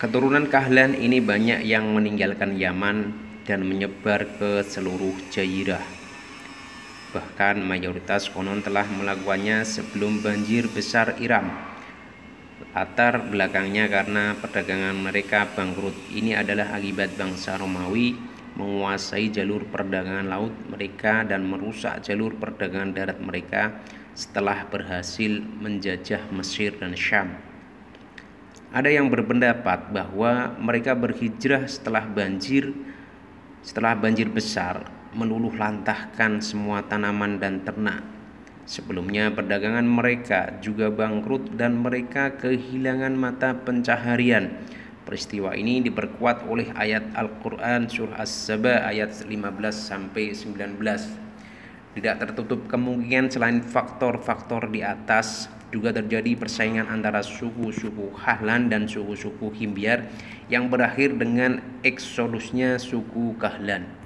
Keturunan Kahlan ini banyak yang meninggalkan Yaman dan menyebar ke seluruh Jazirah. Bahkan mayoritas konon telah melakukannya sebelum banjir besar Iram. Latar belakangnya karena perdagangan mereka bangkrut. Ini adalah akibat bangsa Romawi menguasai jalur perdagangan laut mereka dan merusak jalur perdagangan darat mereka setelah berhasil menjajah Mesir dan Syam. Ada yang berpendapat bahwa mereka berhijrah setelah banjir setelah banjir besar meluluh lantahkan semua tanaman dan ternak. Sebelumnya perdagangan mereka juga bangkrut dan mereka kehilangan mata pencaharian. Peristiwa ini diperkuat oleh ayat Al-Qur'an surah As-Saba ayat 15 sampai 19. Tidak tertutup kemungkinan selain faktor-faktor di atas juga terjadi persaingan antara suku-suku Hahlan dan suku-suku Himbiar yang berakhir dengan eksodusnya suku Kahlan.